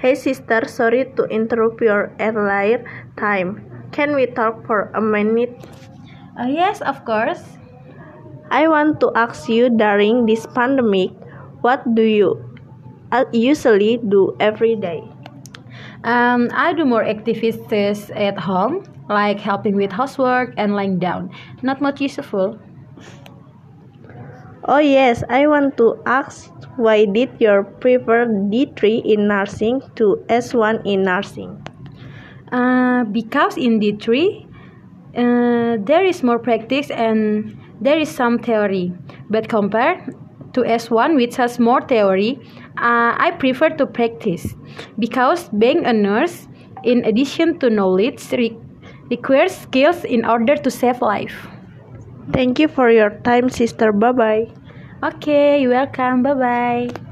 Hey sister, sorry to interrupt your earlier time. Can we talk for a minute? Uh, yes, of course. I want to ask you during this pandemic, what do you uh, usually do every day? Um, I do more activities at home, like helping with housework and lying down. Not much useful. Oh yes, I want to ask why did you prefer D3 in nursing to S1 in nursing? Uh, because in D3, uh, there is more practice and there is some theory. But compared to S1, which has more theory, uh, I prefer to practice because being a nurse, in addition to knowledge, re requires skills in order to save life. Thank you for your time, sister. Bye bye. Okay, you're welcome. Bye bye.